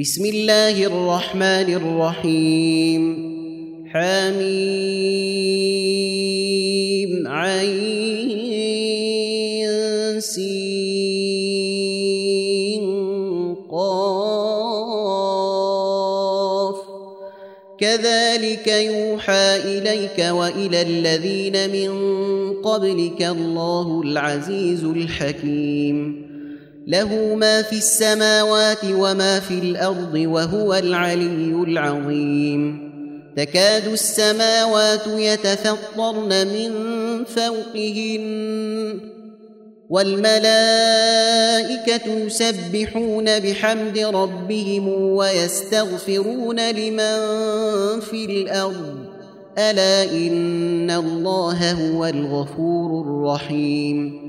بسم الله الرحمن الرحيم. حميم. عين. سين. قاف. كذلك يوحى إليك وإلى الذين من قبلك الله العزيز الحكيم. له ما في السماوات وما في الأرض وهو العلي العظيم. تكاد السماوات يتفطرن من فوقهن والملائكة يسبحون بحمد ربهم ويستغفرون لمن في الأرض. ألا إن الله هو الغفور الرحيم.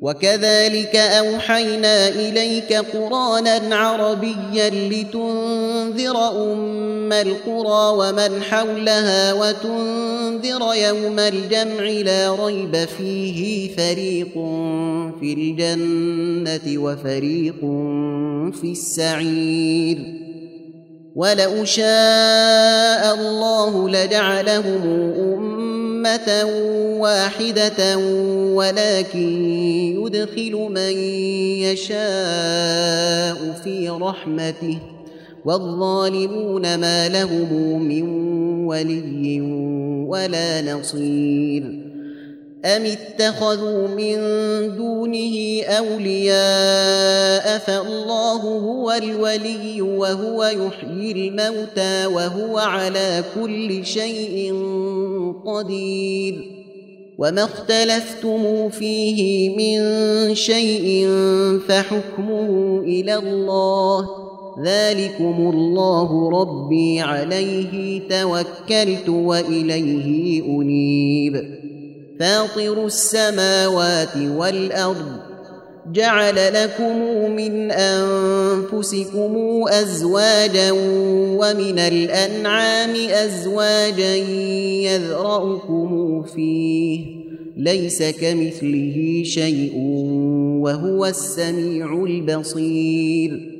وكذلك أوحينا إليك قرانا عربيا لتنذر أم القرى ومن حولها وتنذر يوم الجمع لا ريب فيه فريق في الجنة وفريق في السعير ولو شاء الله لجعلهم أمة واحدة ولكن يدخل من يشاء في رحمته والظالمون ما لهم من ولي ولا نصير أم اتخذوا من دونه أولياء فالله هو الولي وهو يحيي الموتى وهو على كل شيء قدير وما اختلفتم فيه من شيء فحكمه إلى الله ذلكم الله ربي عليه توكلت وإليه أنيب فاطر السماوات والأرض جعل لكم من أنفسكم أزواجا ومن الأنعام أزواجا يذرأكم فيه ليس كمثله شيء وهو السميع البصير.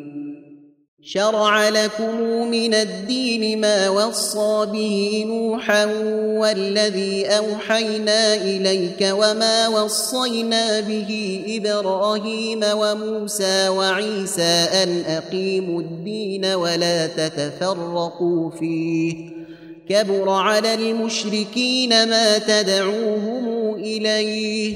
شرع لكم من الدين ما وصى به نوحا والذي أوحينا إليك وما وصينا به إبراهيم وموسى وعيسى أن أقيموا الدين ولا تتفرقوا فيه كبر على المشركين ما تدعوهم إليه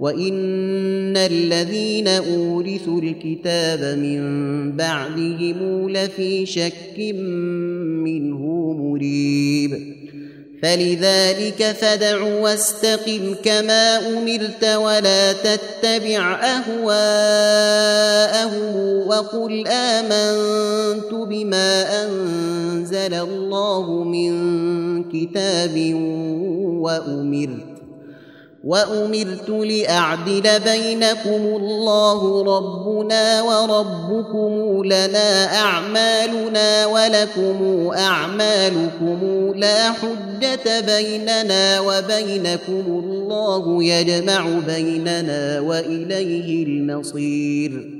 وان الذين اورثوا الكتاب من بعدهم لفي شك منه مريب فلذلك فدع واستقم كما امرت ولا تتبع اهواءهم وقل امنت بما انزل الله من كتاب وامرت وأمرت لأعدل بينكم الله ربنا وربكم لنا أعمالنا ولكم أعمالكم لا حجة بيننا وبينكم الله يجمع بيننا وإليه المصير.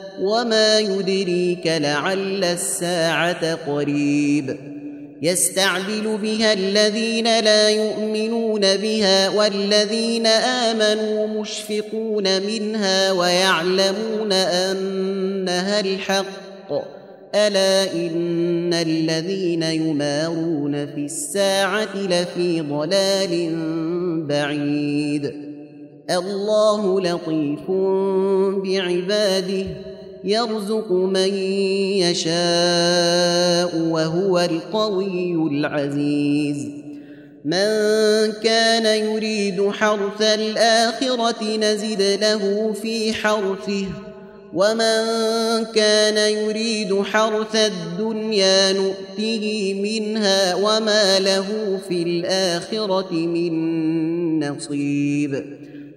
وما يدريك لعل الساعة قريب يستعدل بها الذين لا يؤمنون بها والذين امنوا مشفقون منها ويعلمون انها الحق الا ان الذين يمارون في الساعة لفي ضلال بعيد الله لطيف بعباده يرزق من يشاء وهو القوي العزيز. من كان يريد حرث الآخرة نزد له في حرثه ومن كان يريد حرث الدنيا نؤته منها وما له في الآخرة من نصيب.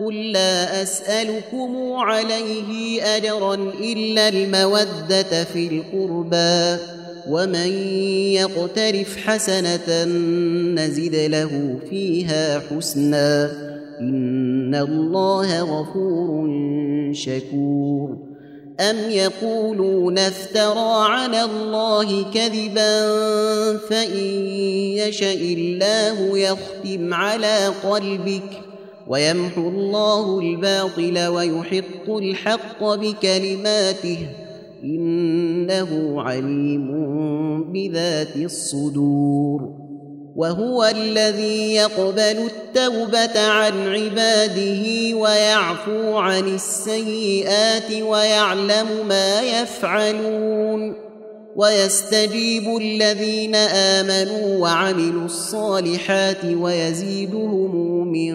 قل لا أسألكم عليه أجرا إلا المودة في القربى ومن يقترف حسنة نزد له فيها حسنا إن الله غفور شكور أم يقولون افترى على الله كذبا فإن يشا الله يختم على قلبك ويمحو الله الباطل ويحق الحق بكلماته إنه عليم بذات الصدور وهو الذي يقبل التوبة عن عباده ويعفو عن السيئات ويعلم ما يفعلون ويستجيب الذين آمنوا وعملوا الصالحات ويزيدهم من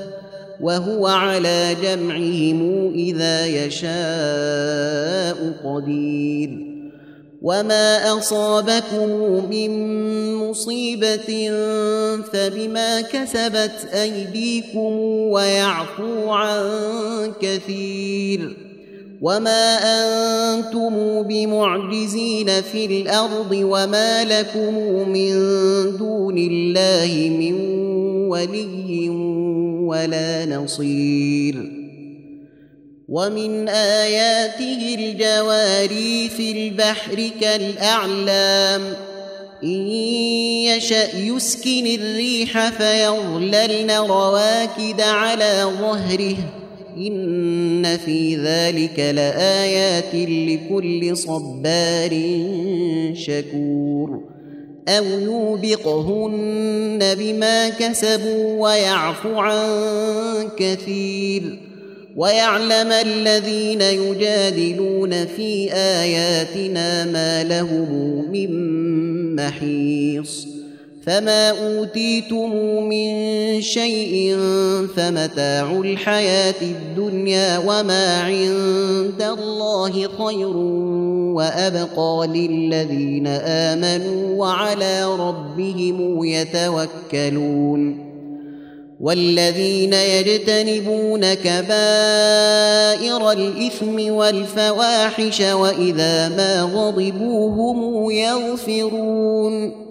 وهو على جمعهم إذا يشاء قدير. وما اصابكم من مصيبه فبما كسبت ايديكم ويعفو عن كثير. وما أنتم بمعجزين في الأرض وما لكم من دون الله من ولي ولا نصير. ومن آياته الجواري في البحر كالأعلام. إن يشأ يسكن الريح فيظللن رواكد على ظهره. إن في ذلك لآيات لكل صبار شكور. أو يوبقهن بما كسبوا ويعفو عن كثير ويعلم الذين يجادلون في آياتنا ما لهم من محيص فما اوتيتم من شيء فمتاع الحياة الدنيا وما عند الله خير وابقى للذين امنوا وعلى ربهم يتوكلون والذين يجتنبون كبائر الاثم والفواحش واذا ما غضبوا هم يغفرون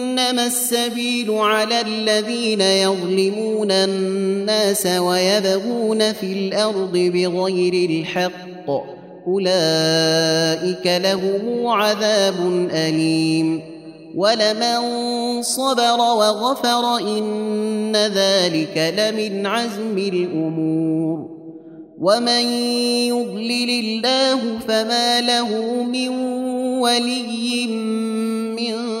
انما السبيل على الذين يظلمون الناس ويبغون في الأرض بغير الحق. أولئك لهم عذاب أليم. ولمن صبر وغفر إن ذلك لمن عزم الأمور. ومن يضلل الله فما له من ولي من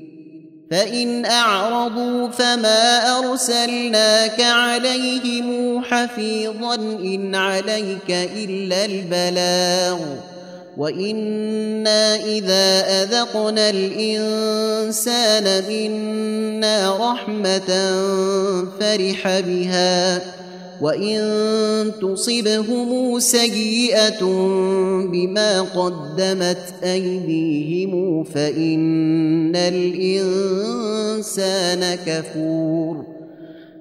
فإن أعرضوا فما أرسلناك عليهم حفيظا إن عليك إلا البلاغ. وإنا إذا أذقنا الإنسان منا رحمة فرح بها. وان تصبهم سيئه بما قدمت ايديهم فان الانسان كفور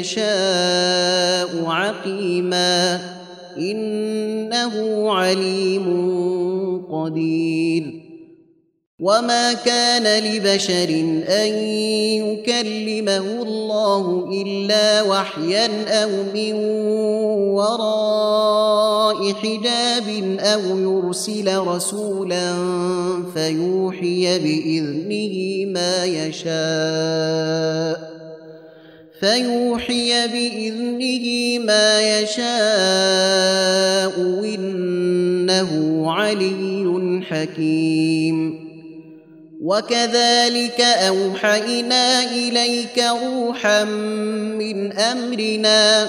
يشاء عقيما إنه عليم قدير. وما كان لبشر أن يكلمه الله إلا وحيا أو من وراء حجاب أو يرسل رسولا فيوحي بإذنه ما يشاء. فيوحي بإذنه ما يشاء إنه علي حكيم. وكذلك أوحينا إليك روحا من أمرنا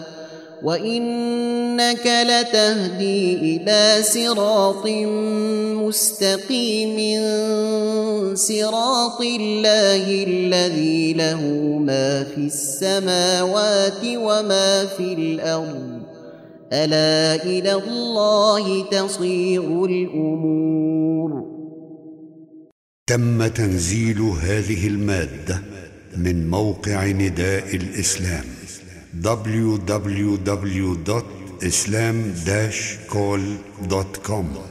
وانك لتهدي إلى صراط مستقيم صراط الله الذي له ما في السماوات وما في الأرض الا إلى الله تصير الأمور تم تنزيل هذه المادة من موقع نداء الإسلام. www.islam-call.com